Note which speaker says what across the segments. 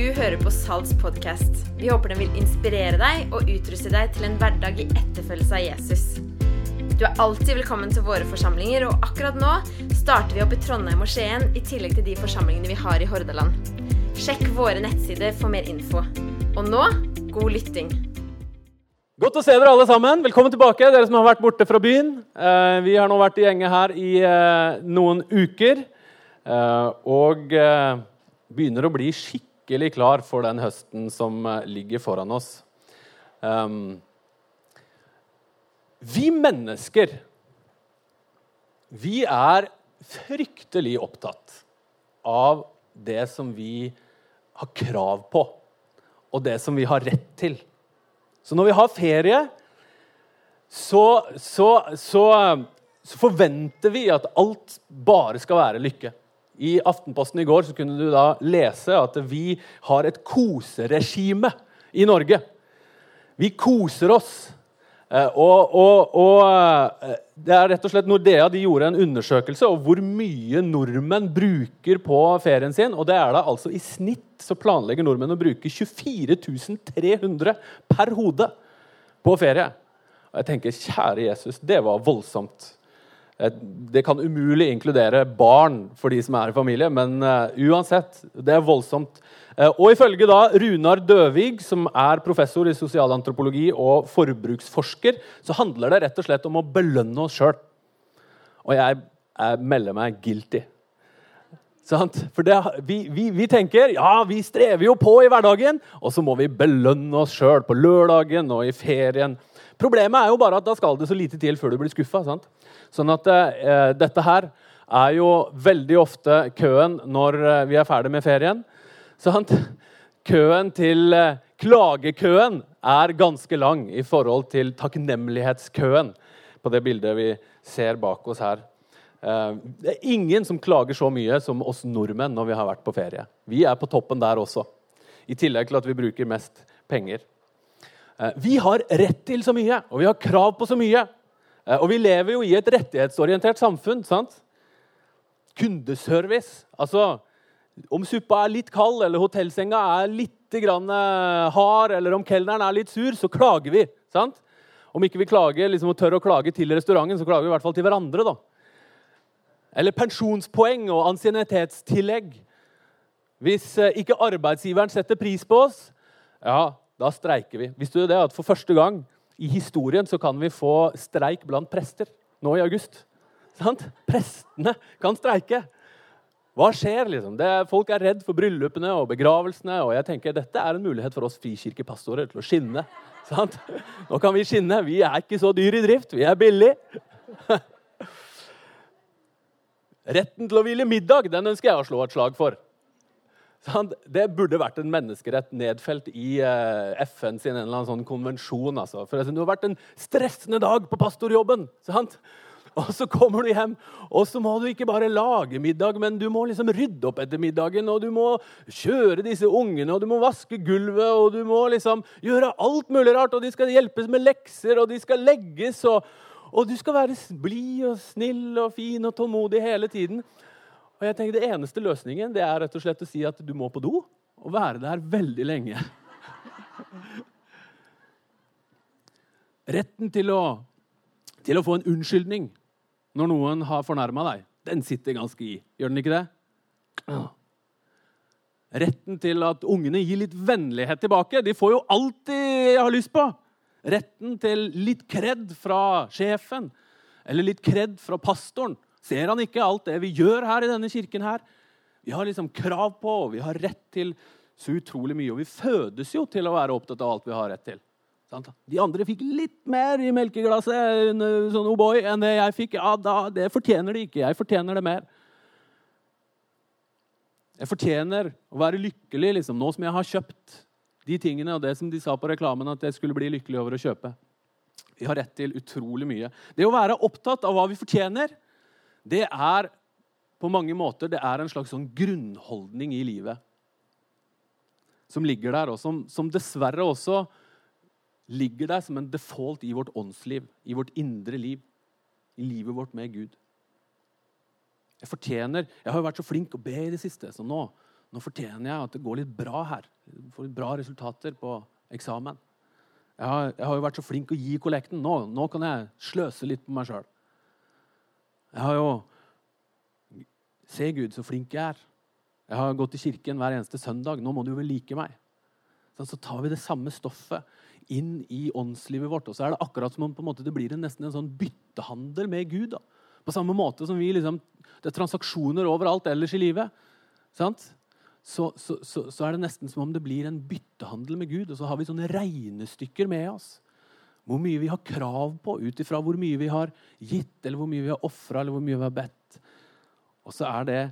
Speaker 1: Du hører på Salts podkast. Vi håper den vil inspirere deg og utruste deg til en hverdag i etterfølgelse av Jesus. Du er alltid velkommen til våre forsamlinger, og akkurat nå starter vi opp i Trondheim og Skien i tillegg til de forsamlingene vi har i Hordaland. Sjekk våre nettsider for mer info. Og nå god lytting.
Speaker 2: Godt å se dere alle sammen. Velkommen tilbake, dere som har vært borte fra byen. Eh, vi har nå vært i gjenge her i eh, noen uker. Eh, og begynner å bli skikkelig klar for den høsten som eh, ligger foran oss. Um, vi mennesker, vi er fryktelig opptatt av det som vi har krav på, og det som vi har rett til. Så når vi har ferie, så, så, så, så forventer vi at alt bare skal være lykke. I Aftenposten i går så kunne du da lese at vi har et koseregime i Norge. Vi koser oss. Eh, og, og, og, eh, det er rett og slett Nordea de gjorde en undersøkelse om hvor mye nordmenn bruker på ferien sin. og det er da altså I snitt så planlegger nordmenn å bruke 24 300 per hode på ferie. Og jeg tenker, kjære Jesus, det var voldsomt. Eh, det kan umulig inkludere barn for de som er i familie, men uh, uansett, det er voldsomt. Uh, og ifølge da Runar Døvig, som er professor i sosialantropologi og forbruksforsker, så handler det rett og slett om å belønne oss sjøl. Og jeg, jeg, melder meg guilty. For det, vi, vi, vi, tenker ja, vi strever jo på i hverdagen, og så må vi belønne oss sjøl på lørdagen og i ferien. Problemet er jo bare at da skal det så lite til før du blir skuffa. Sånn at eh, dette her er jo veldig ofte køen når eh, vi er ferdig med ferien. Sant? Køen til eh, klagekøen er ganske lang i forhold til takknemlighetskøen på det bildet vi ser bak oss her. Eh, det er ingen som klager så mye som oss nordmenn når vi har vært på ferie. Vi er på toppen der også, i tillegg til at vi bruker mest penger. Vi har rett til så mye, og vi har krav på så mye. Eh, og vi lever jo i et rettighetsorientert samfunn. sant? Kundeservice. Altså, om suppa er litt kald, eller hotellsenga er litt eh, hard, eller om kelneren er litt sur, så klager vi. sant? Om ikke vi klager, liksom, og tør å klage til restauranten, så klager vi i hvert fall til hverandre. da. Eller pensjonspoeng og ansiennitetstillegg. Hvis eh, ikke arbeidsgiveren setter pris på oss, ja, da streiker vi. Visste du det at for første gang i historien så kan vi få streik blant prester nå i august. Sant? Prestene kan streike. Hva skjer? liksom? Det, folk er redd for bryllupene og begravelsene. og jeg tenker Dette er en mulighet for oss frikirkepastorer til å skinne. Sant? Nå kan vi skinne. Vi er ikke så dyre i drift. Vi er billige. Retten til å hvile middag den ønsker jeg å slå et slag for. Det burde vært en menneskerett nedfelt i eh, FN sin en eller annen sånn konvensjon. Altså. For det har vært en stressende dag på pastorjobben. Sant? Og så kommer du hjem, og så må du ikke bare lage middag, men du må liksom rydde opp etter middagen, og du må kjøre disse ungene, og du må vaske gulvet, og du må liksom gjøre alt mulig rart. Og de skal hjelpes med lekser, og de skal legges, og, og du skal være blid og snill og fin og tålmodig hele tiden. Og jeg tenker Det eneste løsningen det er rett og slett å si at du må på do og være der veldig lenge. Retten til å, til å få en unnskyldning når noen har fornærma deg, den sitter ganske i. Gjør den ikke det? Retten til at ungene gir litt vennlighet tilbake. De får jo alt de har lyst på. Retten til litt kred fra sjefen eller litt kred fra pastoren. Ser han ikke alt det vi gjør her i denne kirken? her? Vi har liksom krav på, og vi har rett til så utrolig mye. Og vi fødes jo til å være opptatt av alt vi har rett til. De andre fikk litt mer i melkeglasset sånn O'boy, enn det jeg fikk. Ja, da, Det fortjener de ikke. Jeg fortjener det mer. Jeg fortjener å være lykkelig liksom, nå som jeg har kjøpt de tingene og det som de sa på reklamen at jeg skulle bli lykkelig over å kjøpe. Vi har rett til utrolig mye. Det å være opptatt av hva vi fortjener, det er på mange måter er en slags sånn grunnholdning i livet som ligger der, og som, som, dessverre også ligger der som en default i vårt åndsliv, i vårt indre liv, i livet vårt med Gud. Jeg fortjener Jeg har jo vært så flink å be i det siste, så nå, Nå fortjener jeg at det går litt bra her. Jeg får litt bra resultater på eksamen. Jeg har, jeg har jo vært så flink å gi kollekten. Nå, nå kan jeg sløse litt på meg sjøl. Jeg har jo Se, Gud, så flink jeg er. Jeg har gått i kirken hver eneste søndag. Nå må du vel like meg. Så tar vi det samme stoffet inn i åndslivet vårt. Og så er det akkurat som om måte, det blir en, nesten en sånn byttehandel med Gud. Da. På samme måte som vi liksom, det er transaksjoner overalt ellers i livet. Sant? Så, så, så, så, er det nesten som om det blir en byttehandel med Gud. Og så har vi sånne regnestykker med oss. Hvor mye vi har krav på ut ifra hvor mye vi har gitt, eller hvor mye vi har ofra, eller hvor mye vi har bedt. Og så er det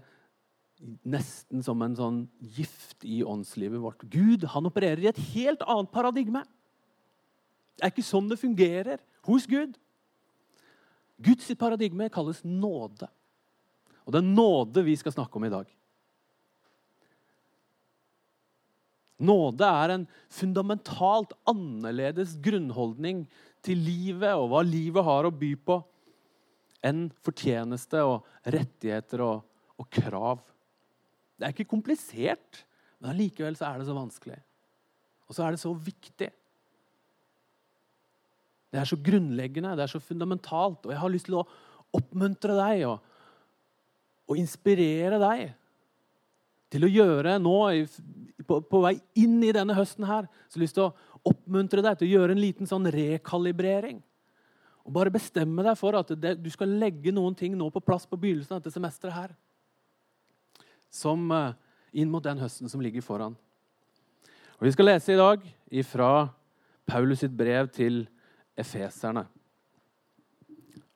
Speaker 2: nesten som en sånn gift i åndslivet vårt. Gud han opererer i et helt annet paradigme. Det er ikke sånn det fungerer hos Gud. Guds paradigme kalles nåde. Og det er nåde vi skal snakke om i dag. Nåde er en fundamentalt annerledes grunnholdning til livet og hva livet har å by på, enn fortjeneste og rettigheter og, og krav. Det er ikke komplisert, men allikevel er det så vanskelig. Og så er det så viktig. Det er så grunnleggende, det er så fundamentalt. Og jeg har lyst til å oppmuntre deg og, og inspirere deg til å gjøre nå, på, på, vei inn i denne høsten her, så har jeg lyst til å oppmuntre deg til å gjøre en liten sånn rekalibrering. Og bare bestemme deg for at det, du skal legge noen ting nå på plass på begynnelsen av dette semesteret her som eh, inn mot den høsten som ligger foran. Og Vi skal lese i dag fra Paulus sitt brev til efeserne.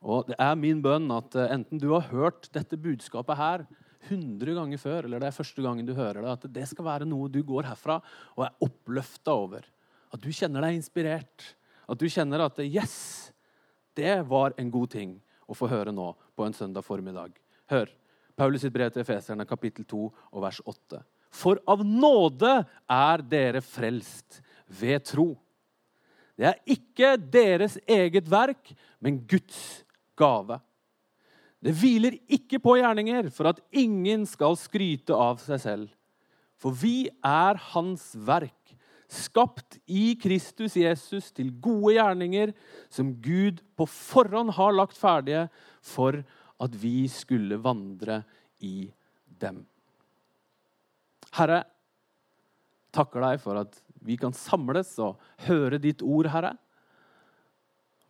Speaker 2: Og Det er min bønn at eh, enten du har hørt dette budskapet her 100 ganger før, eller det er første gangen du hører det, at det skal være noe du går herfra og er oppløfta over. At du kjenner deg inspirert. At du kjenner at yes, det var en god ting å få høre nå på en søndag formiddag. Hør. Paulus sitt brev til Efeserne, kapittel 2, og vers 8. For av nåde er dere frelst ved tro. Det er ikke deres eget verk, men Guds gave. Det hviler ikke på gjerninger for at ingen skal skryte av seg selv. For vi er Hans verk, skapt i Kristus Jesus til gode gjerninger, som Gud på forhånd har lagt ferdige for at vi skulle vandre i dem. Herre, takker deg for at vi kan samles og høre ditt ord, Herre.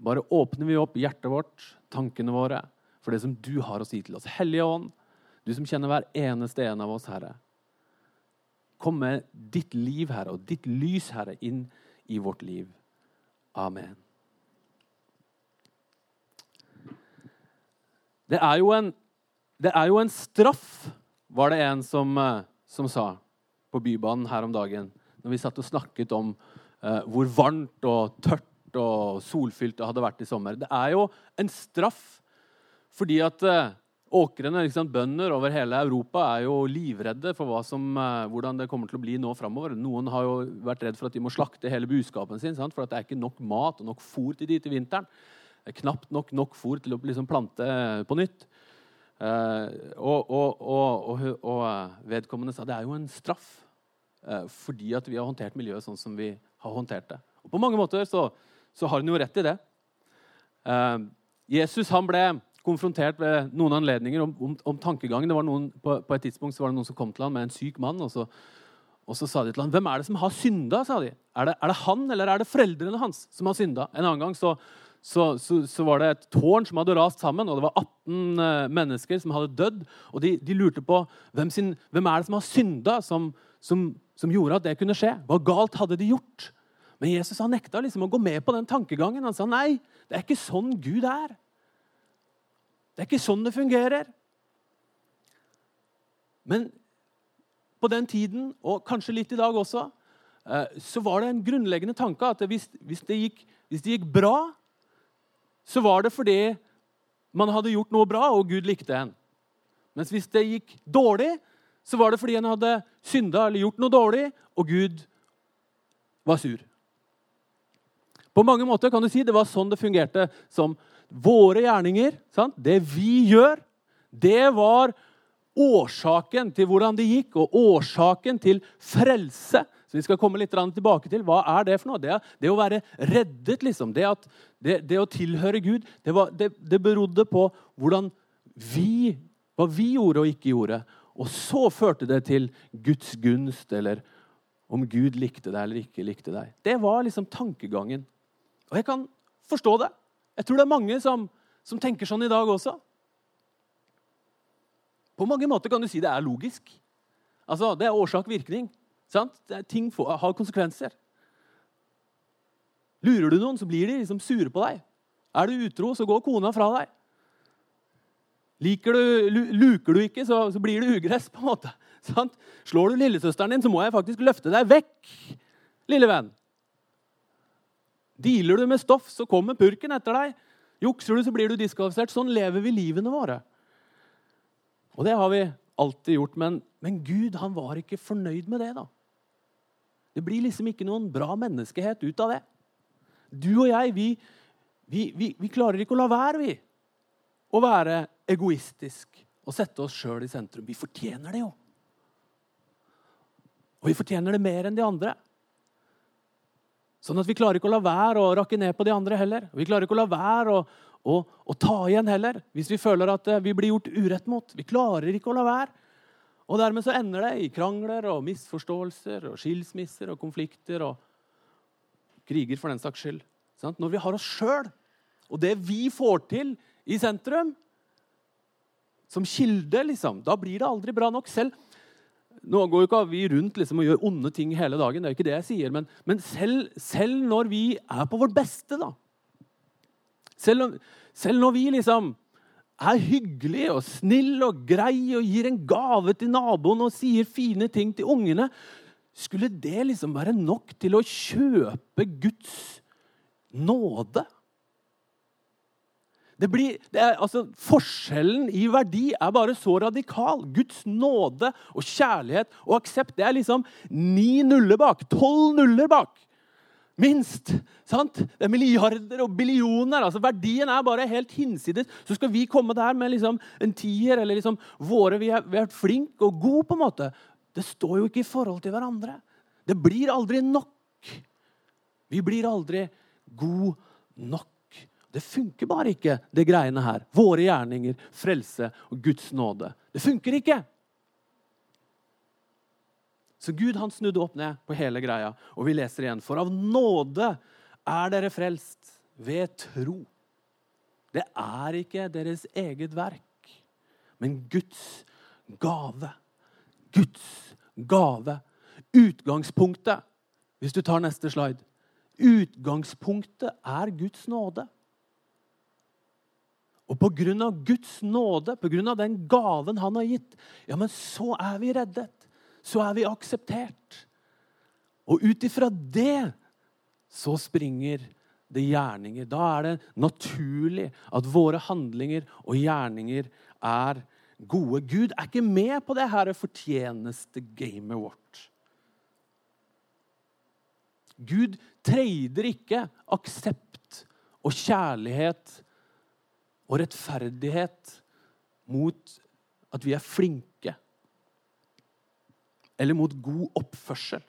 Speaker 2: Bare åpner vi opp hjertet vårt, tankene våre, for det som du har å si til oss. Hellige Ånd, du som kjenner hver eneste en av oss, Herre. Kom med ditt liv, Herre, og ditt lys, Herre, inn i vårt liv. Amen. Det er jo en, er jo en straff, var det en som, eh, som, sa på Bybanen her om dagen. Når vi satt og snakket om eh, hvor varmt og tørt og solfylt det hadde vært i sommer. Det er jo en straff fordi at uh, åkrene, liksom, bønder over hele Europa, er jo livredde for som, uh, hvordan det kommer til å bli nå framover. Noen har jo vært redd for at de må slakte hele buskapen sin, sant? for det er ikke nok mat og nok fôr til de til vinteren Det er knapt nok nok fôr til å liksom plante på nytt. Og, og, og, og, eh, vedkommende sa det er jo en straff fordi at vi har håndtert miljøet sånn som vi har håndtert det. Og På mange måter så, så har hun jo rett i det. Jesus han ble konfrontert ved noen anledninger om, om, om tankegangen. Det var noen, på, på, et tidspunkt så var det noen som kom til ham med en syk mann. og så, og så sa de til ham, 'Hvem er det som har synda?' sa de. Er det, er det han eller er det foreldrene hans som har synda? En annen gang så så, så, var det et tårn som hadde rast sammen, og det var 18 uh, eh, mennesker som hadde dødd. Og de, de lurte på hvem, sin, hvem, er det som har synda, som, som, som, gjorde at det kunne skje. Hva galt hadde de gjort? Men Jesus han nekta liksom å gå med på den tankegangen. Han sa nei, det er ikke sånn Gud er. Det er ikke sånn det fungerer. Men på den tiden, og kanskje litt i dag også, uh, så var det en grunnleggende tanke at hvis, det, gikk, hvis det gikk bra så var det fordi man hadde gjort noe bra, og Gud likte en. Mens hvis det gikk dårlig, så var det fordi en hadde synda eller gjort noe dårlig, og Gud var sur. På mange måter kan du si det var sånn det fungerte. Som våre gjerninger, sant? det vi gjør, det var årsaken til hvordan det gikk, og årsaken til frelse. Så vi skal komme litt tilbake til hva er det for noe. Det, det å være reddet, liksom. Det, at, det, det å tilhøre Gud, var, det, berodde på hvordan vi, hva vi gjorde og ikke gjorde. Og så førte det til Guds gunst, eller om Gud likte deg eller ikke likte deg. Det var liksom tankegangen. Og jeg kan forstå det. Jeg tror det er mange som, som tenker sånn i dag også. På mange måter kan du si det er logisk. Altså, Det er årsak-virkning. Ting får, har konsekvenser. Lurer du noen, så blir de liksom sure på deg. Er du utro, så går kona fra deg. Liker du, luker du ikke, så, så blir du ugress. på en måte. Sant? Slår du lillesøsteren din, så må jeg faktisk løfte deg vekk, lille venn. Dealer du med stoff, så kommer purken etter deg. Jukser du, så blir du diskvalifisert. Sånn lever vi livene våre. Og det har vi alltid gjort. Men, men Gud han var ikke fornøyd med det. da. Det blir liksom ikke noen bra menneskehet ut av det. Du og jeg, vi, vi, vi, vi klarer ikke å la være, vi. Å være egoistisk og sette oss sjøl i sentrum. Vi fortjener det jo. Og vi fortjener det mer enn de andre. Sånn at Vi klarer ikke å la være å rakke ned på de andre heller. Vi klarer ikke å la være å, å, å ta igjen heller hvis vi føler at eh, vi blir gjort urett mot. Vi klarer ikke å la være. Og Dermed så ender det i krangler og misforståelser og skilsmisser og konflikter og kriger, for den saks skyld. Sånn? Når vi har oss sjøl og det vi får til i sentrum, som kilde, liksom, da blir det aldri bra nok. Selv nå går jo ikke vi rundt liksom og gjør onde ting hele dagen, det er ikke det jeg sier, men, men selv, selv, når vi er på vårt beste, da Selv, selv når vi liksom er hyggelige og snille og greie og gir en gave til naboen og sier fine ting til ungene Skulle det liksom være nok til å kjøpe Guds nåde? Det blir, det er, altså, forskjellen i verdi er bare så radikal. Guds nåde og kjærlighet og aksept det er liksom ni nuller bak. Tolv nuller bak. Minst. sant? Det er milliarder og billioner. altså Verdien er bare helt hinsides. Så skal vi komme der med liksom en tier eller liksom våre Vi har vært flinke og gode, på en måte. Det står jo ikke i forhold til hverandre. Det blir aldri nok. Vi blir aldri god nok. Det funker bare ikke, det greiene her. Våre gjerninger, frelse og Guds nåde. Det funker ikke! Så Gud han snudde opp ned på hele greia, og vi leser igjen. For av nåde er dere frelst ved tro. Det er ikke deres eget verk, men Guds gave. Guds gave. Utgangspunktet, hvis du tar neste slide Utgangspunktet er Guds nåde. Og pga. Guds nåde, pga. den gaven han har gitt, ja, men så er vi reddet. Så er vi akseptert. Og ut ifra det så springer det gjerninger. Da er det naturlig at våre handlinger og gjerninger er gode. Gud er ikke med på det her fortjeneste-gamet vårt. Gud trader ikke aksept og kjærlighet og rettferdighet mot at vi er flinke. Eller mot god oppførsel.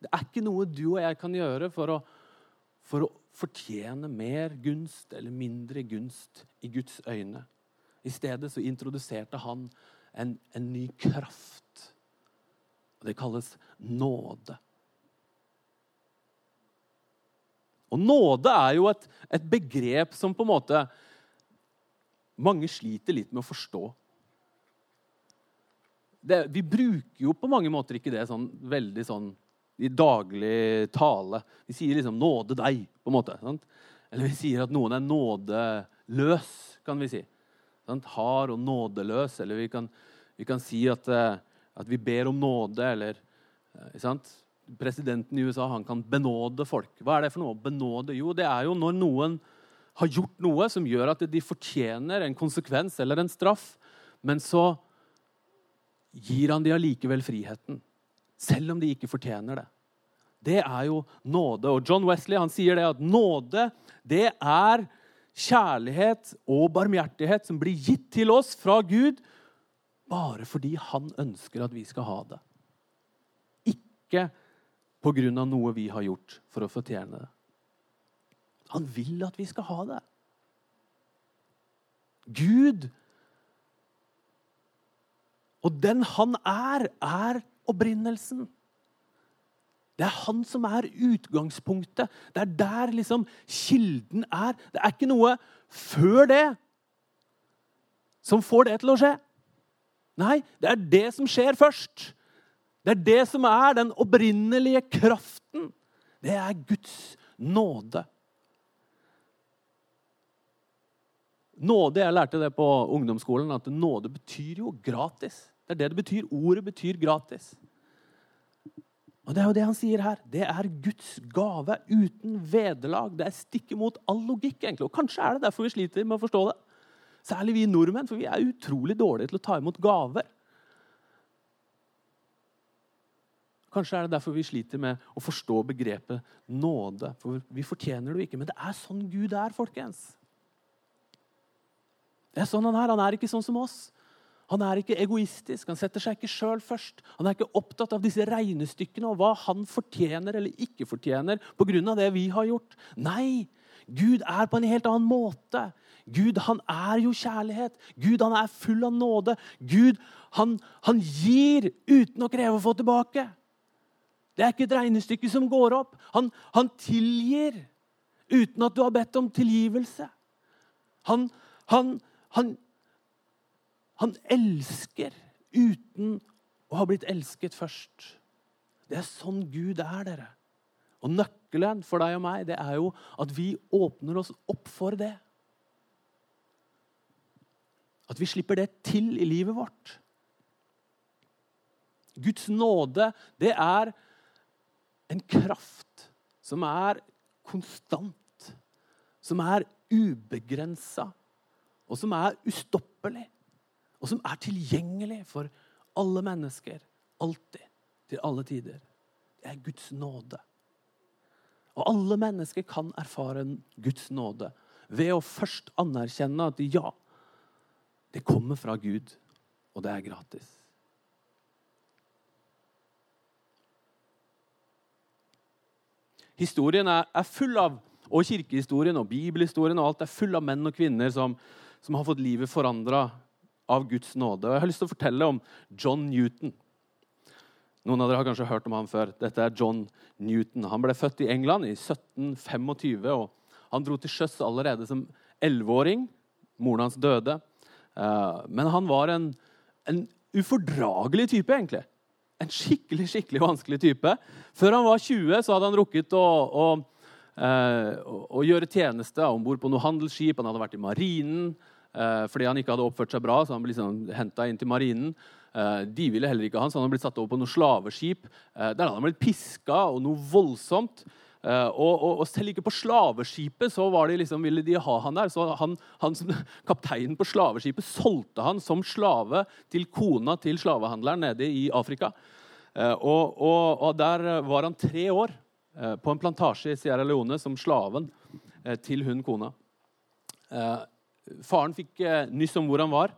Speaker 2: Det er ikke noe du og jeg kan gjøre for å, for å fortjene mer gunst eller mindre gunst i Guds øyne. I stedet så introduserte han en, en ny kraft. Og det kalles nåde. Og nåde er jo et, et begrep som på en måte mange sliter litt med å forstå. Det, vi bruker jo på mange måter ikke det sånn veldig sånn i daglig tale. Vi sier liksom 'nåde deg', på en måte. Sant? Eller vi sier at noen er nådeløs, kan vi si. Sant? Hard og nådeløs. Eller vi kan, vi kan si at, eh, at, vi ber om nåde, eller eh, sant? Presidenten i USA han kan benåde folk. Hva er det for noe? Benåde? Jo, det er jo når noen har gjort noe som gjør at de fortjener en konsekvens eller en straff, men så gir han de allikevel friheten. Selv om de ikke fortjener det. Det er jo nåde. Og John Wesley han sier det at nåde det er kjærlighet og barmhjertighet som blir gitt til oss fra Gud bare fordi han ønsker at vi skal ha det. Ikke av noe vi har gjort for å fortjene det. Han vil at vi skal ha det. Gud Og den han er, er opprinnelsen. Det er han som er utgangspunktet. Det er der liksom kilden er. Det er ikke noe før det som får det til å skje. Nei, det er det som skjer først. Det er det som er den opprinnelige kraften. Det er Guds nåde. Nåde, Jeg lærte det på ungdomsskolen, at nåde betyr jo gratis. Det er det det betyr. Ordet betyr gratis. Og Det er jo det han sier her. Det er Guds gave uten vederlag. Det er stikk imot all logikk. egentlig. Og Kanskje er det derfor vi sliter med å forstå det. Særlig vi nordmenn, for vi er utrolig dårlige til å ta imot gaver. Kanskje er det derfor vi sliter med å forstå begrepet nåde. For vi fortjener det jo ikke. Men det er sånn Gud er, folkens. Det er sånn Han er. Han er ikke sånn som oss. Han er ikke egoistisk, han setter seg ikke sjøl først. Han er ikke opptatt av disse regnestykkene og hva han fortjener eller ikke fortjener pga. det vi har gjort. Nei, Gud er på en helt annen måte. Gud han er jo kjærlighet. Gud han er full av nåde. Gud han, han gir uten å kreve å få tilbake. Det er ikke et regnestykke som går opp. Han, han tilgir uten at du har bedt om tilgivelse. Han, han, han han elsker uten å ha blitt elsket først. Det er sånn Gud er, dere. Og nøkkelen for deg og meg det er jo at vi åpner oss opp for det. At vi slipper det til i livet vårt. Guds nåde, det er en kraft som er konstant, som er ubegrensa, og som er ustoppelig og som er tilgjengelig for alle mennesker. Alltid. Til alle tider. Det er Guds nåde. Og alle mennesker kan erfare Guds nåde ved å først anerkjenne at ja, det kommer fra Gud, og det er gratis. Historien er, full av, og kirkehistorien og bibelhistorien og alt er full av menn og kvinner som, som har fått livet forandra av Guds nåde. Og Jeg har lyst til å fortelle om John Newton. Noen av dere har kanskje hørt om ham før. Dette er John Newton. Han ble født i England i 1725. og Han dro til sjøs allerede som elleveåring. Moren hans døde. Eh, men han var en, en ufordragelig type, egentlig. En skikkelig skikkelig vanskelig type. Før han var 20, så hadde han rukket å, å, eh, å gjøre tjeneste om bord på noe handelsskip. Han hadde vært i marinen. Eh, fordi han ikke hadde oppført seg bra, så han ble liksom inn til marinen. Eh, de ville heller ikke ha han, så han hadde blitt satt over på noe slaveskip. Eh, der hadde han blitt piska og noe voldsomt. Og, og, og, selv ikke på slaveskipet så var de liksom, ville de ha han der. Så han, han, Kapteinen på slaveskipet solgte han som slave til kona til slavehandleren nede i Afrika. Og, og der var han tre år på en plantasje i Sierra Leone som slaven til hun kona. Faren fikk eh, nyss om hvor han var.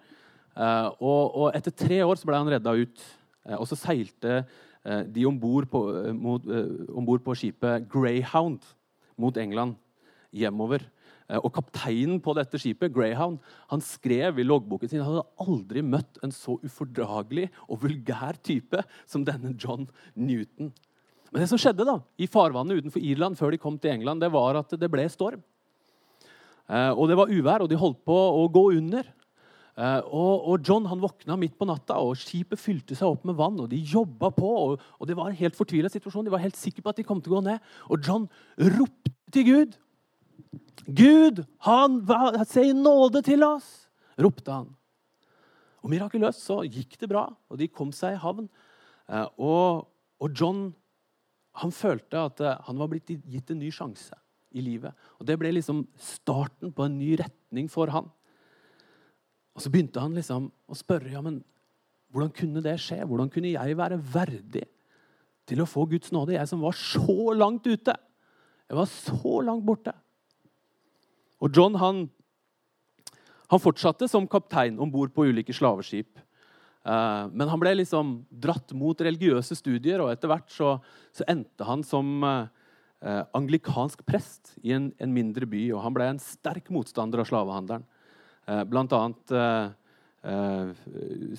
Speaker 2: Eh, og, etter tre år så ble han redda ut. Eh, og så seilte de om bord på, på, skipet Greyhound mot England hjemover. Og Kapteinen på dette skipet Greyhound, han skrev i loggboken sin at han hadde aldri møtt en så ufordragelig og vulgær type som denne John Newton. Men det som skjedde da, i farvannet utenfor Irland før de kom til England, det var at det ble storm. Eh, og det var uvær, og de holdt på å gå under. Uh, og, John han våkna midt på natta, og skipet fylte seg opp med vann. og De jobba på, og, det var en helt fortvila situasjon. De var helt sikre på at de kom til å gå ned. Og John ropte til Gud. Gud, han se i nåde til oss! ropte han. Og Mirakuløst så gikk det bra, og de kom seg i havn. Uh, og, og, John han følte at han var blitt gitt en ny sjanse i livet. Og Det ble liksom starten på en ny retning for han. Og Så begynte han liksom å spørre ja, men hvordan kunne det skje. Hvordan kunne jeg være verdig til å få Guds nåde? Jeg som var så langt ute. Jeg var så langt borte. Og John han, han fortsatte som kaptein om bord på ulike slaveskip. Eh, men han ble liksom dratt mot religiøse studier, og etter hvert så, så endte han som eh, anglikansk prest i en, en, mindre by. Og han ble en sterk motstander av slavehandelen. Eh, blant annet eh, eh,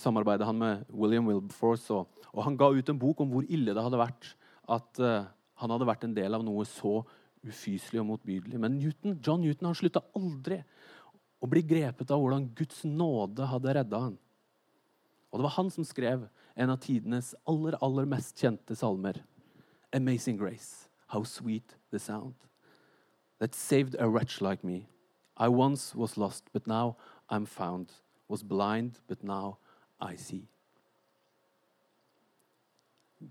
Speaker 2: samarbeidet han med William Wilberforce, og, og, han ga ut en bok om hvor ille det hadde vært at eh, han hadde vært en del av noe så ufyselig og motbydelig. Men Newton, John Newton han slutta aldri å bli grepet av hvordan Guds nåde hadde redda han. Og det var han som skrev en av tidenes aller, aller mest kjente salmer. Amazing grace, how sweet the sound. That saved a wretch like me. I once was lost, but now I'm found. Was blind, but now I see.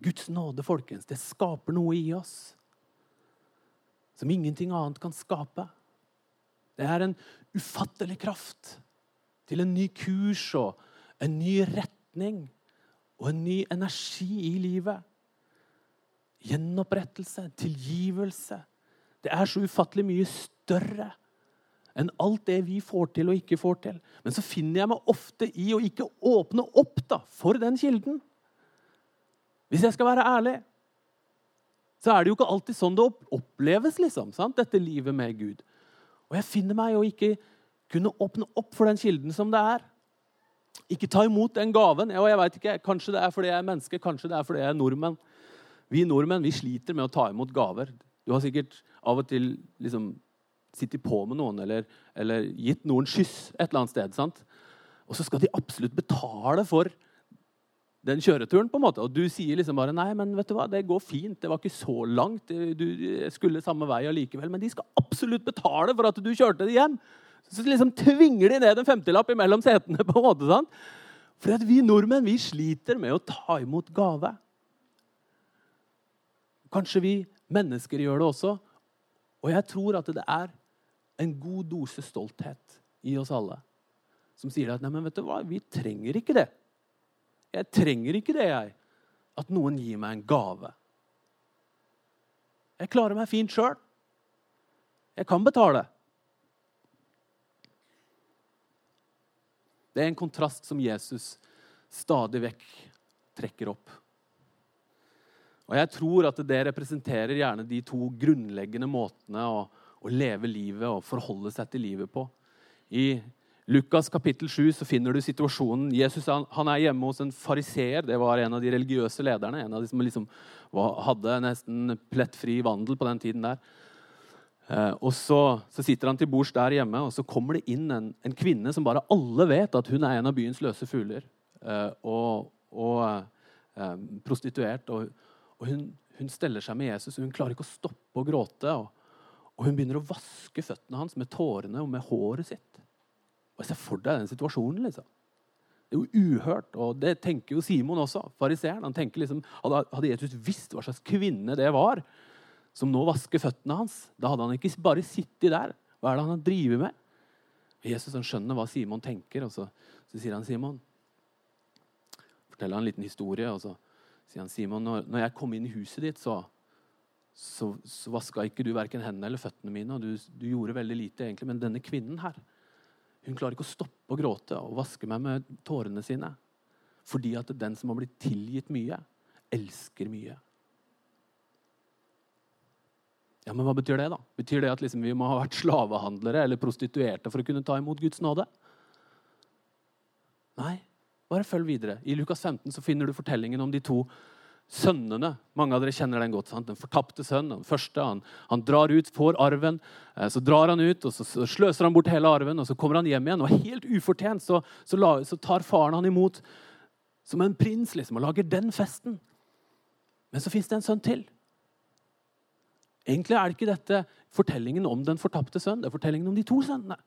Speaker 2: Guds nåde, folkens, det skaper noe i oss som ingenting annet kan skape. Det er en ufattelig kraft til en ny kurs og en ny retning og en ny energi i livet. Gjenopprettelse, tilgivelse. Det er så ufattelig mye større enn alt det vi får til og ikke får til. Men så finner jeg meg ofte i å ikke åpne opp da, for den kilden. Hvis jeg skal være ærlig, så er det jo ikke alltid sånn det oppleves, liksom, sant? dette livet med Gud. Og jeg finner meg å ikke kunne åpne opp for den kilden som det er. Ikke ta imot den gaven. Og jeg vet ikke, Kanskje det er fordi jeg er menneske, kanskje det er fordi jeg er nordmenn. Vi nordmenn vi sliter med å ta imot gaver. Du har sikkert av og til liksom sittet på med noen eller, eller gitt noen skyss et eller annet sted. sant? Og så skal de absolutt betale for den kjøreturen. på en måte. Og du sier liksom bare nei, men vet du hva, det går fint. Det var ikke så langt. Du skulle samme vei allikevel. Men de skal absolutt betale for at du kjørte det hjem. Så liksom tvinger de ned en femtilapp imellom setene. på en måte, sant? For vi nordmenn vi sliter med å ta imot gave. Kanskje vi mennesker gjør det også. Og jeg tror at det er en god dose stolthet i oss alle som sier at nei, men vet du hva, vi trenger ikke det. Jeg trenger ikke det, jeg. At noen gir meg en gave. Jeg klarer meg fint sjøl. Jeg kan betale. Det er en kontrast som Jesus stadig vekk trekker opp. Og Jeg tror at det representerer gjerne de to grunnleggende måtene å, å leve livet og forholde seg til livet på. I Lukas kapittel 7 så finner du situasjonen. Jesus han, han er hjemme hos en fariseer. Det var en av de religiøse lederne. En av de som liksom var, hadde nesten plettfri vandel på den tiden der. Eh, og så, så, sitter han til bords der hjemme, og så kommer det inn en, en, kvinne som bare alle vet at hun er en av byens løse fugler. Eh, og, og eh, prostituert. Og, og hun, hun, steller seg med Jesus, og hun klarer ikke å stoppe å gråte. Og, og hun begynner å vaske føttene hans med tårene og med håret sitt. Og Se for deg den situasjonen. liksom. Det er jo uhørt, og det tenker jo Simon også. fariseeren. Han tenker liksom, Hadde Jesus visst hva slags kvinne det var som nå vasker føttene hans, da hadde han ikke bare sittet der. Hva er det han har drevet med? Jesus han skjønner hva Simon tenker, og så, så sier han Simon Forteller han en liten historie, og så sier han Simon, når, jeg kom inn i huset ditt, så, så, så vaska ikke du verken hendene eller føttene mine, og du, du gjorde veldig lite, egentlig, men denne kvinnen her hun klarer ikke å stoppe å gråte og vaske meg med tårene sine. Fordi at den som har blitt tilgitt mye, elsker mye. Ja, men Hva betyr det? da? Betyr det at liksom vi må ha vært slavehandlere eller prostituerte for å kunne ta imot Guds nåde? Nei, bare følg videre. I Lukas 15 så finner du fortellingen om de to sønnene. Mange av dere kjenner den godt. Sant? Den fortapte sønnen, Den første, han, han, drar ut, får arven. Eh, så drar han ut, og så, sløser han bort hele arven. og Så kommer han hjem igjen, og helt ufortjent så, så, la, så tar faren han imot som en prins liksom, og lager den festen. Men så fins det en sønn til. Egentlig er det ikke dette fortellingen om den fortapte sønn, det er fortellingen om de to sønnene.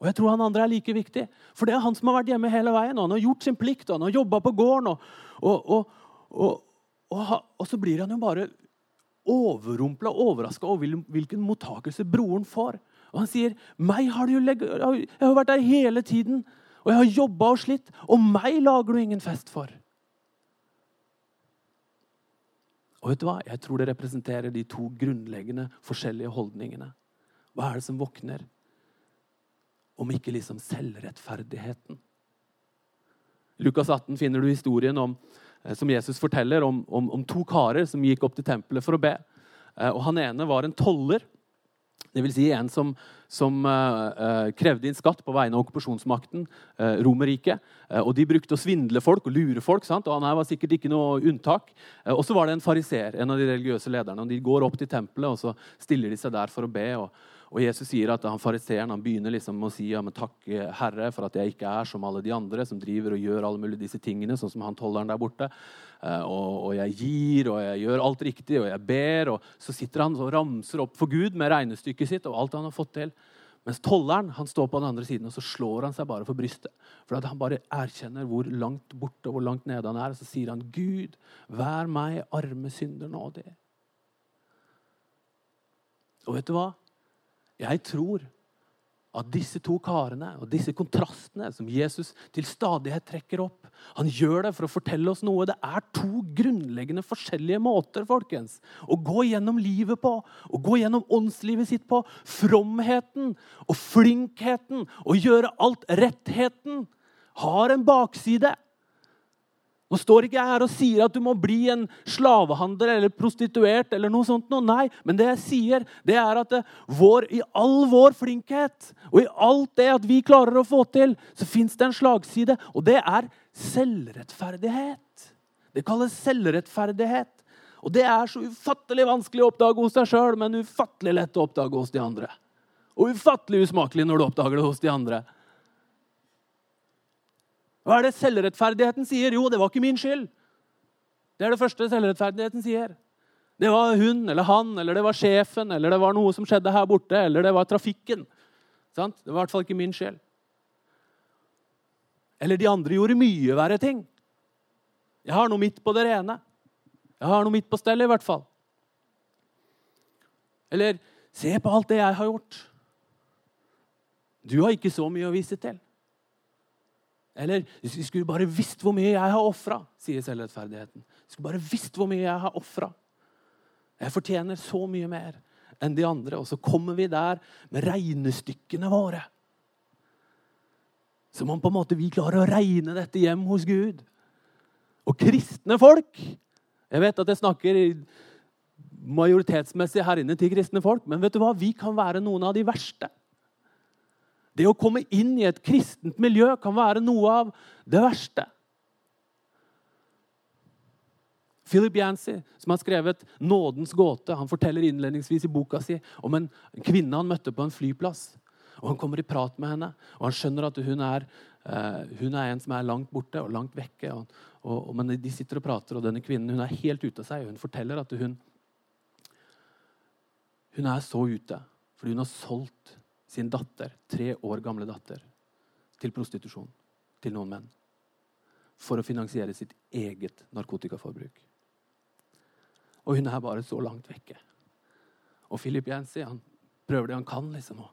Speaker 2: Og jeg tror han andre er like viktig. For det er han som har vært hjemme hele veien. og Han har gjort sin plikt, og han har jobba på gården. og, og, og, og, så blir han jo bare overrumpla og overraska over hvilken mottakelse broren får. Og han sier, 'Meg har du jo. Jeg har vært der hele tiden, og jeg har jobba og slitt, og meg lager du ingen fest for.' Og vet du hva? Jeg tror det representerer de to grunnleggende forskjellige holdningene. Hva er det som våkner? Om ikke liksom selvrettferdigheten. I Lukas 18 finner du historien om, eh, som Jesus forteller om, om, om, to karer som gikk opp til tempelet for å be. Eh, og Han ene var en toller, dvs. Si en som, som uh, krevde inn skatt på vegne av okkupasjonsmakten, uh, Romerriket. Uh, og de brukte å svindle folk og lure folk. Sant? og Han her var sikkert ikke noe unntak. og så var det en fariser, en av de religiøse lederne. og De går opp til tempelet og så stiller de seg der for å be. og og Jesus sier at han fariseeren han begynner liksom å si ja, men takk, Herre, for at jeg ikke er som alle de andre som driver og gjør alle mulige disse tingene, sånn som han tolleren der borte. Eh, og, og, jeg gir, og jeg gjør alt riktig, og jeg ber. Og så sitter han og ramser opp for Gud med regnestykket sitt og alt han har fått til. Mens tolleren han står på den andre siden og så slår han seg bare for brystet. For han bare erkjenner hvor langt borte og hvor langt nede han er. Og så sier han, 'Gud, vær meg arme synder nådig'. Og vet du hva? Jeg tror at disse to karene og disse kontrastene som Jesus til stadighet trekker opp, han gjør det for å fortelle oss noe. Det er to grunnleggende forskjellige måter folkens, å gå gjennom livet på, å gå gjennom åndslivet sitt på. Fromheten og flinkheten og gjøre alt rettheten har en bakside. Nå står ikke jeg her og sier at du må bli en slavehandler eller prostituert. eller noe sånt. Nei, men det jeg sier, det er at det, vår, i all vår flinkhet og i alt det at vi klarer å få til, så fins det en slagside, og det er selvrettferdighet. Det kalles selvrettferdighet. Og det er så ufattelig vanskelig å oppdage hos deg sjøl, men ufattelig lett å oppdage hos de andre. Og ufattelig usmakelig når du oppdager det hos de andre. Hva er det selvrettferdigheten sier? Jo, det var ikke min skyld. Det er det første selvrettferdigheten sier. Det var hun eller han, eller det var sjefen, eller det var noe som skjedde her borte, eller det var trafikken. Det var i hvert fall ikke min skyld. Eller de andre gjorde mye verre ting. Jeg har noe midt på det rene. Jeg har noe midt på stellet, i hvert fall. Eller se på alt det jeg har gjort. Du har ikke så mye å vise til. Eller vi skulle bare visst hvor mye jeg har ofra, sier selvrettferdigheten. Vi skulle bare visst hvor mye jeg har ofra. Jeg fortjener så mye mer enn de andre. Og så kommer vi der med regnestykkene våre. Som om på en måte vi klarer å regne dette hjem hos Gud. Og kristne folk Jeg vet at jeg snakker majoritetsmessig her inne til kristne folk, men vet du hva? vi kan være noen av de verste. Det å komme inn i et kristent miljø kan være noe av det verste. Philip Yancy, som har skrevet 'Nådens gåte', han forteller innledningsvis i boka si om en kvinne han møtte på en flyplass. Og Han kommer i prat med henne, og han skjønner at hun er, uh, hun er en som er langt borte og langt vekke. Og, og, men De sitter og prater, og denne kvinnen hun er helt ute av seg. og Hun forteller at hun, hun er så ute fordi hun har solgt sin datter, tre år gamle datter til prostitusjon til noen menn. For å finansiere sitt eget narkotikaforbruk. Og hun er bare så langt vekke. Og Philip Yancy han prøver det han kan, liksom, å,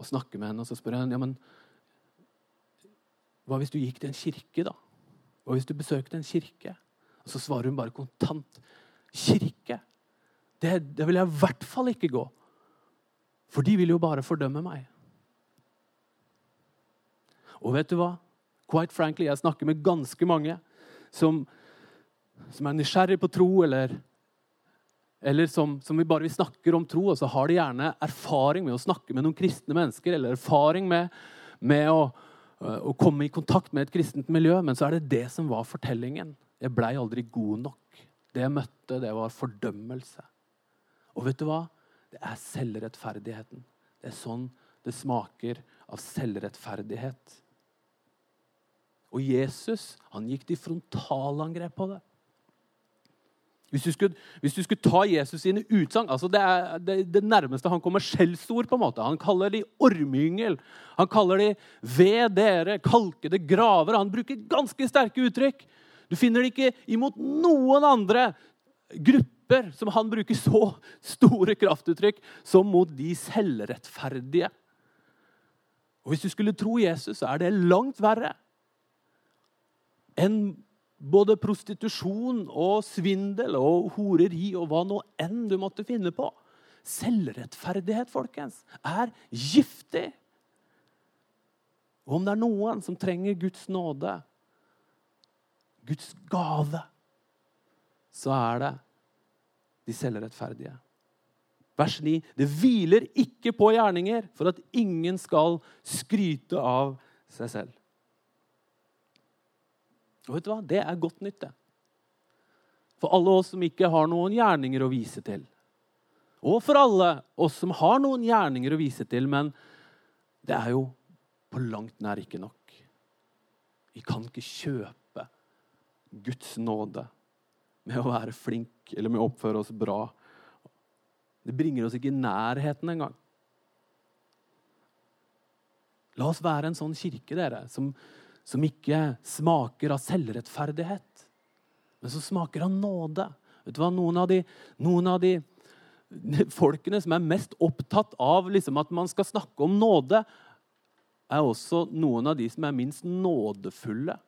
Speaker 2: å snakke med henne. Og så spør han ja, men hva hvis du gikk til en kirke, da? Hva hvis du besøkte en kirke? Og så svarer hun bare kontant kirke. Det, det vil jeg i hvert fall ikke gå. For de vil jo bare fordømme meg. Og vet du hva? Quite frankly, Jeg snakker med ganske mange som, som er nysgjerrig på tro, eller, eller som, som, vi bare vi snakker om tro, og så har de gjerne erfaring med å snakke med noen kristne mennesker, eller erfaring med, med å, å, komme i kontakt med et kristent miljø, men så er det det som var fortellingen. Jeg blei aldri god nok. Det jeg møtte, det var fordømmelse. Og vet du hva? Det er selvrettferdigheten. Det er sånn det smaker av selvrettferdighet. Og Jesus han gikk til frontalangrep på det. Hvis du, skulle, hvis du skulle, ta Jesus sine utsagn altså det, er, det, det nærmeste han kommer skjellsord. på en måte. Han kaller de ormeyngel. Han kaller de ved dere, kalkede graver. Han bruker ganske sterke uttrykk. Du finner det ikke imot noen andre grupper grupper som han bruker så store kraftuttrykk som mot de selvrettferdige. Og Hvis du skulle tro Jesus, så er det langt verre enn både prostitusjon og svindel og horeri og hva nå enn du måtte finne på. Selvrettferdighet, folkens, er giftig. Og om det er noen som trenger Guds nåde Guds gave, så er det de selvrettferdige. Vers 9. Det hviler ikke på gjerninger for at ingen skal skryte av seg selv. Og vet du hva? Det er godt nytt, det. For alle oss som ikke har noen gjerninger å vise til. Og for alle oss som har noen gjerninger å vise til, men det er jo på langt nær ikke nok. Vi kan ikke kjøpe Guds nåde med å være flink eller med å oppføre oss bra. Det bringer oss ikke i nærheten engang. La oss være en sånn kirke dere, som, som ikke smaker av selvrettferdighet, men som smaker av nåde. Vet du hva? Noen av de, noen av de folkene som er mest opptatt av liksom, at man skal snakke om nåde, er også noen av de som er minst nådefulle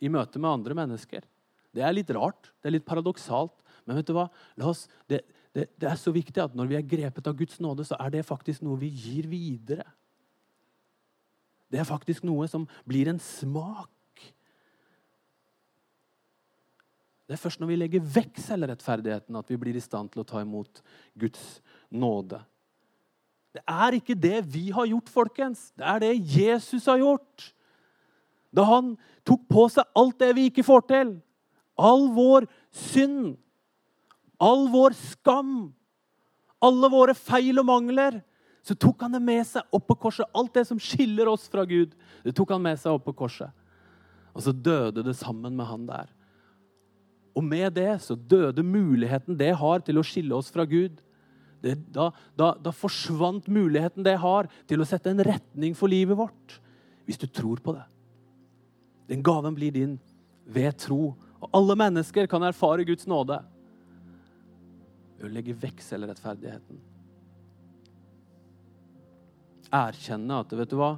Speaker 2: i møte med andre mennesker. Det er litt rart, det er litt paradoksalt, men vet du hva? Oss, det, det, det, er så viktig at når vi er grepet av Guds nåde, så er det faktisk noe vi gir videre. Det er faktisk noe som blir en smak. Det er først når vi legger vekk selvrettferdigheten, at vi blir i stand til å ta imot Guds nåde. Det er ikke det vi har gjort, folkens. Det er det Jesus har gjort. Da han tok på seg alt det vi ikke får til. All vår synd. All vår skam. Alle våre feil og mangler. Så tok han det med seg opp på korset. Alt det som skiller oss fra Gud, det tok han med seg opp på korset. Og så døde det sammen med han der. Og med det så døde muligheten det har til å skille oss fra Gud. Det, da, da, da, forsvant muligheten det har til å sette en retning for livet vårt. Hvis du tror på det. Den gaven blir din ved tro. Og alle mennesker kan erfare Guds nåde ved å legge vekk selvrettferdigheten. Erkjenne at vet du hva?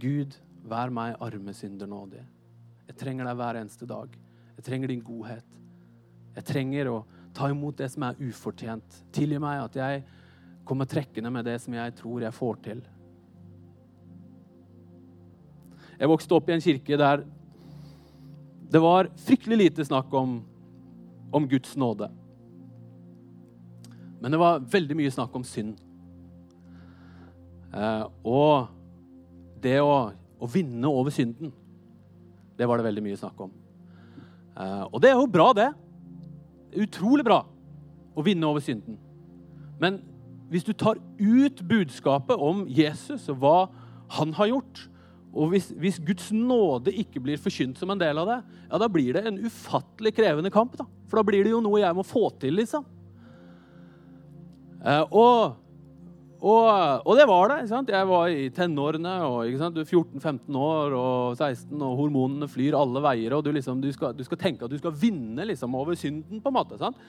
Speaker 2: Gud, vær meg arme synder nådig. Jeg trenger deg hver eneste dag. Jeg trenger din godhet. Jeg trenger å ta imot det som er ufortjent. Tilgi meg at jeg kommer trekkende med det som jeg tror jeg får til. Jeg vokste opp i en kirke der det var fryktelig lite snakk om, om Guds nåde. Men det var veldig mye snakk om synd. Eh, og det å, å vinne over synden, det var det veldig mye snakk om. Eh, og det er jo bra, det. Utrolig bra å vinne over synden. Men hvis du tar ut budskapet om Jesus og hva han har gjort, og hvis, hvis Guds nåde ikke blir forkynt som en del av det, ja, da blir det en ufattelig krevende kamp. da. For da blir det jo noe jeg må få til, liksom. Eh, og og, og, det var det. ikke sant? Jeg var i tenårene. og ikke sant? Du er 14-15 år og 16, og hormonene flyr alle veier. og Du, liksom, du, skal, du skal, tenke at du skal vinne liksom, over synden, på en måte. sant?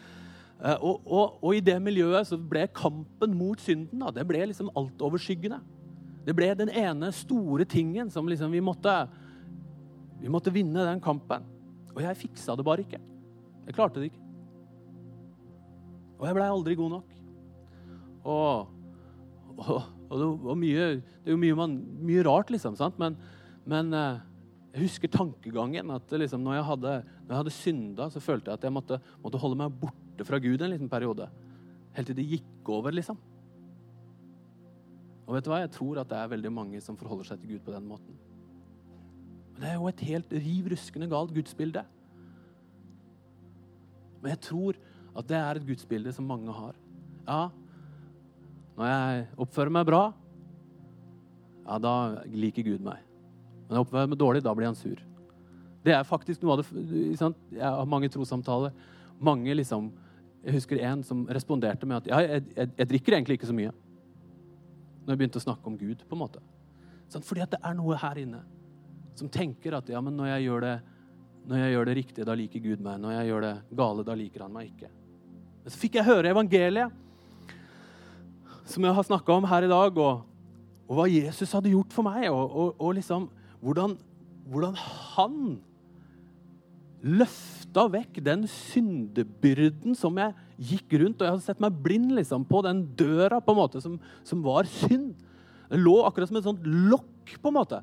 Speaker 2: Eh, og, og, i det miljøet så ble kampen mot synden da, det ble liksom altoverskyggende. Det ble den ene store tingen som liksom vi måtte Vi måtte vinne den kampen. Og jeg fiksa det bare ikke. Jeg klarte det ikke. Og jeg blei aldri god nok. Og og, og det, var mye, det er jo mye, mye rart, liksom. Sant? Men, men eh, jeg husker tankegangen. at liksom, når, jeg hadde, når jeg hadde synda, så følte jeg at jeg måtte, måtte, holde meg borte fra Gud en liten periode. Helt til det gikk over, liksom. Og vet du hva? Jeg tror at det er veldig mange som forholder seg til Gud på den måten. Men det er jo et helt riv ruskende galt gudsbilde. Men jeg tror at det er et gudsbilde som mange har. Ja, når jeg oppfører meg bra, ja, da liker Gud meg. Men når jeg oppfører meg dårlig, da blir han sur. Det er faktisk noe av det sant? Jeg har mange trossamtaler. Mange liksom, Jeg husker en som responderte med at ja, jeg, jeg, jeg, drikker egentlig ikke så mye. Når jeg begynte å snakke om Gud. på en måte. Sant? Fordi at det er noe her inne som tenker at ja, men når jeg gjør det, jeg det riktige, da liker Gud meg. Når jeg gjør det gale, da liker han meg ikke. Men så fikk jeg høre evangeliet som jeg har snakka om her i dag, og, og, hva Jesus hadde gjort for meg, og, og, og liksom hvordan, hvordan, han løfta vekk den syndebyrden som jeg gikk rundt, og jeg hadde sett meg blind liksom, på den døra på en måte som, som var synd. Den lå akkurat som et sånt lokk, på en måte.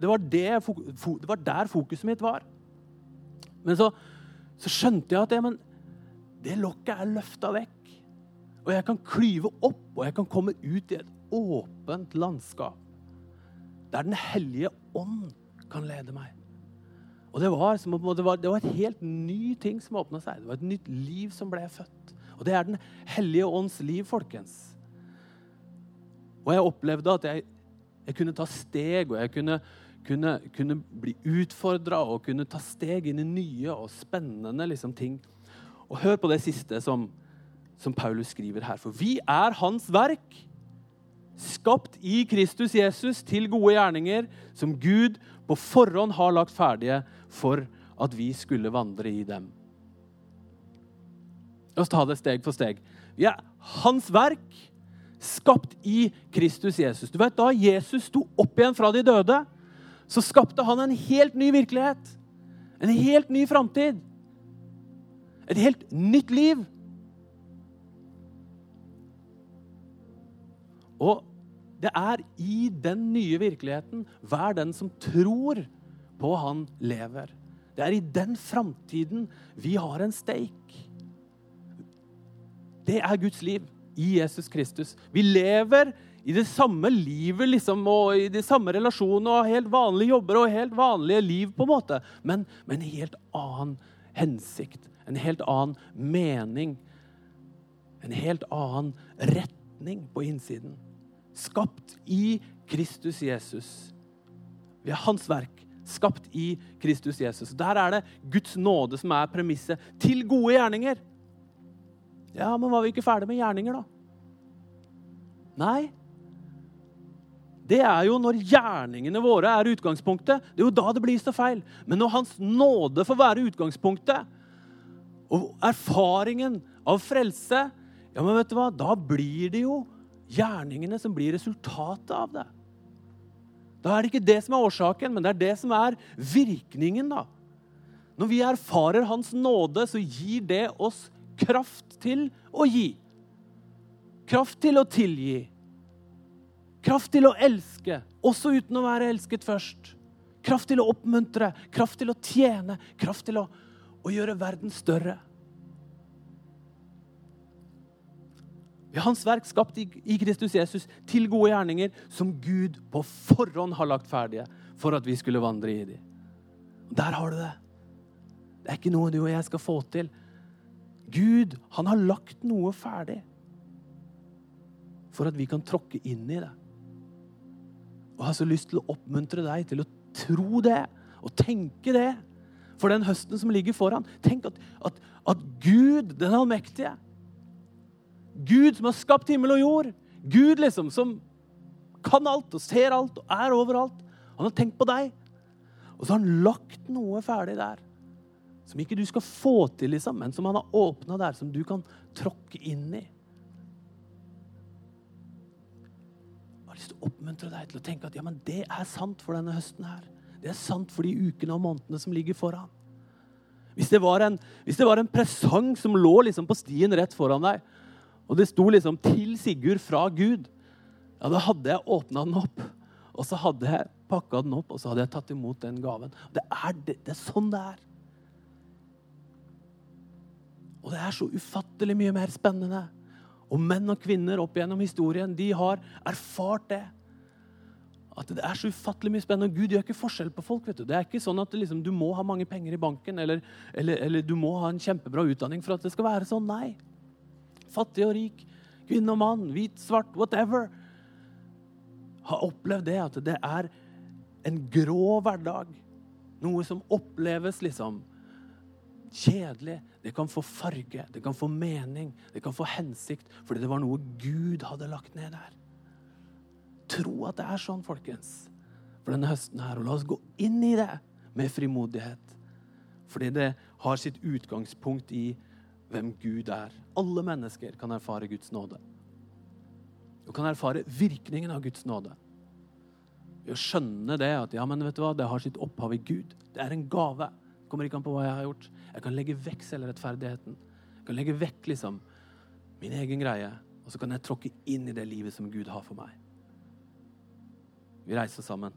Speaker 2: det, var det, det, var der fokuset mitt var. Men så, så skjønte jeg at det, det lokket er løfta vekk. Og jeg kan klyve opp, og jeg kan komme ut i et åpent landskap. Der Den hellige ånd kan lede meg. Og det var, det var, det var et helt ny ting som åpna seg. Det var et nytt liv som ble født. Og det er Den hellige ånds liv, folkens. Og jeg opplevde at jeg, jeg kunne ta steg, og jeg kunne, kunne, kunne bli utfordra og kunne ta steg inn i nye og spennende liksom, ting. Og hør på det siste som, som Paulus skriver her. For vi er hans verk, skapt i Kristus Jesus til gode gjerninger, som Gud på forhånd har lagt ferdige for at vi skulle vandre i dem. La oss ta det steg for steg. Vi er hans verk, skapt i Kristus Jesus. Du vet, Da Jesus sto opp igjen fra de døde, så skapte han en helt ny virkelighet. En helt ny framtid. Et helt nytt liv. Og det er i den nye virkeligheten hver den som tror på han lever. Det er i den framtiden vi har en steik. Det er Guds liv i Jesus Kristus. Vi lever i det samme livet liksom, og i de samme relasjonene og helt vanlige jobber og helt vanlige liv, på en måte, men med en helt annen hensikt. En helt annen mening. En helt annen retning på innsiden. Skapt i Kristus Jesus. Vi er hans verk skapt i Kristus Jesus. Der er det Guds nåde som er premisset til gode gjerninger. Ja, men var vi ikke ferdig med gjerninger, da? Nei. Det er jo når gjerningene våre er utgangspunktet. Det er jo da det blir så feil. Men når Hans nåde får være utgangspunktet, og erfaringen av frelse, ja, men vet du hva? da blir det jo gjerningene som blir resultatet av det. Da er det ikke det som er årsaken, men det er det som er virkningen. da. Når vi erfarer Hans nåde, så gir det oss kraft til å gi. Kraft til å tilgi. Kraft til å elske, også uten å være elsket først. Kraft til å oppmuntre, kraft til å tjene, kraft til å, å gjøre verden større. Har Hans verk skapt i Kristus Jesus til gode gjerninger som Gud på forhånd har lagt ferdige for at vi skulle vandre i de. Der har du det. Det er ikke noe du og jeg skal få til. Gud, han har lagt noe ferdig for at vi kan tråkke inn i det. Og jeg har så lyst til å oppmuntre deg til å tro det og tenke det for den høsten som ligger foran. Tenk at, at, at Gud, den allmektige, Gud som har skapt himmel og jord. Gud liksom som kan alt og ser alt og er overalt. Han har tenkt på deg. Og så har han lagt noe ferdig der. Som ikke du skal få til, liksom, men som han har åpna der, som du kan tråkke inn i. Jeg har lyst til å oppmuntre deg til å tenke at ja, men det er sant for denne høsten her. Det er sant for de ukene og månedene som ligger foran. Hvis det var en, det var en presang som lå liksom på stien rett foran deg, og det sto liksom 'til Sigurd fra Gud'. Ja, Da hadde jeg åpna den opp, og så hadde jeg pakka den opp og så hadde jeg tatt imot den gaven. Det er, det, det er sånn det er. Og det er så ufattelig mye mer spennende. Og menn og kvinner opp gjennom historien de har erfart det. At det er så ufattelig mye spennende. Gud gjør ikke forskjell på folk. vet Du Det er ikke sånn at liksom, du må ha mange penger i banken eller, eller, eller du må ha en kjempebra utdanning for at det skal være sånn. Nei fattig og rik, kvinne og mann, hvit, svart, whatever, har opplevd det at det er en grå hverdag. Noe som oppleves liksom kjedelig. Det kan få farge, det kan få mening, det kan få hensikt, fordi det var noe Gud hadde lagt ned der. Tro at det er sånn, folkens, for denne høsten her. Og la oss gå inn i det med frimodighet. Fordi det har sitt utgangspunkt i hvem Gud er. Alle mennesker kan erfare Guds nåde. Og kan erfare virkningen av Guds nåde. Ved å skjønne det at ja, men vet du hva, det har sitt opphav i Gud. Det er en gave. Kommer ikke an på hva jeg har gjort. Jeg kan legge vekk selvrettferdigheten. Jeg kan legge vekk liksom min egen greie, og så kan jeg tråkke inn i det livet som Gud har for meg. Vi reiser sammen.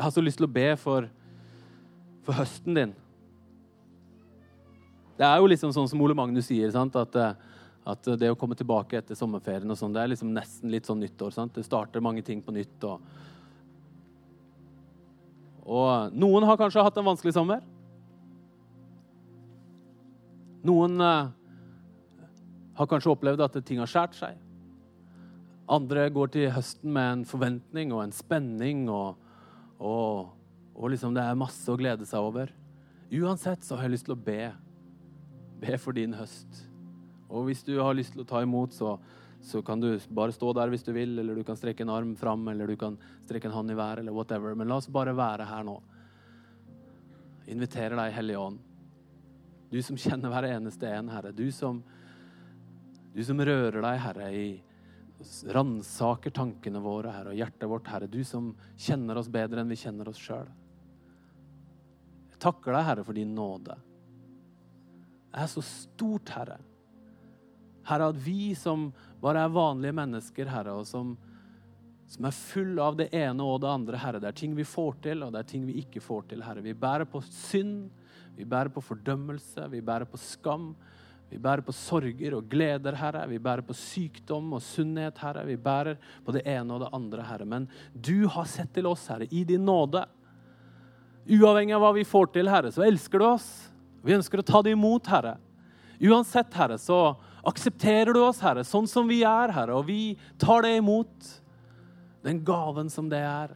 Speaker 2: Jeg har så lyst til å be for, for høsten din. Det er jo liksom sånn som Ole Magnus sier, sant? At, eh, at det å komme tilbake etter sommerferien og sånn, det er liksom nesten litt sånn nyttår. Sant? Det starter mange ting på nytt. Og, og noen har kanskje hatt en vanskelig sommer. Noen uh, har kanskje opplevd at ting har skåret seg. Andre går til høsten med en forventning og en spenning, og, og, og liksom det er masse å glede seg over. Uansett så har jeg lyst til å be Be for din høst. Og hvis du har lyst til å ta imot, så, så, kan du bare stå der hvis du vil, eller du kan strekke en arm fram, eller du kan strekke en hånd i været, eller whatever. Men la oss bare være her nå. Inviterer deg, Hellige Ånd. Du som kjenner hver eneste en, Herre. Du som, du som rører deg, Herre, i ransaker tankene våre, Herre, og hjertet vårt, Herre. Du som kjenner oss bedre enn vi kjenner oss sjøl. Jeg takker deg, Herre, for din nåde Det er så stort, Herre. Herre, at vi som bare er vanlige mennesker, Herre, og som, som er full av det ene og det andre, Herre. Det er ting vi får til, og det er ting vi ikke får til, Herre. Vi bærer på synd, vi bærer på fordømmelse, vi bærer på skam. Vi bærer på sorger og gleder, Herre. Vi bærer på sykdom og sunnhet, Herre. Vi bærer på det ene og det andre, Herre. Men du har sett til oss, Herre, i din nåde. Uavhengig av hva vi får til, Herre, så elsker du oss. Vi ønsker å ta det imot, Herre. Uansett, Herre, så aksepterer du oss, Herre, sånn som vi er, Herre, og vi tar det imot. Den gaven som det er.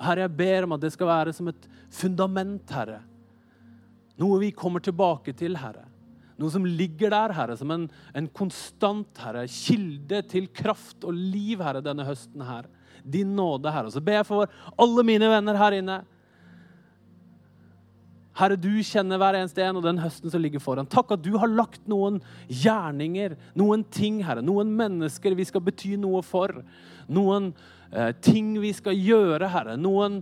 Speaker 2: Herre, jeg ber om at det skal være som et fundament, Herre. Noe vi kommer tilbake til, Herre. Noe som ligger der, Herre, som en, en konstant Herre, kilde til kraft og liv, Herre, denne høsten her. Din nåde, Herre. Og så ber jeg for alle mine venner her inne. Herre, du kjenner hver eneste en og den høsten som ligger foran. Takk at du har lagt noen gjerninger, noen ting, Herre, noen mennesker vi skal bety noe for. Noen eh, ting vi skal gjøre, Herre. Noen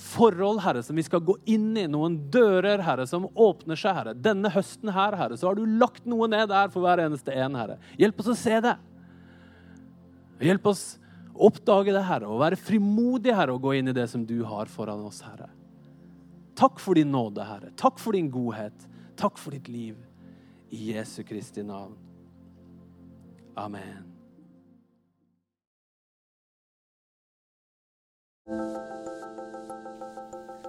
Speaker 2: forhold, Herre, som vi skal gå inn i. Noen dører, Herre, som åpner seg, Herre. Denne høsten her, Herre, så har du lagt noe ned der for hver eneste en, Herre. Hjelp oss å se det. Hjelp oss å oppdage det, Herre, og være frimodige, Herre, og gå inn i det som du har foran oss, Herre. Takk for din nåde, Herre. Takk for din godhet. Takk for ditt liv. I Jesu Kristi navn. Amen.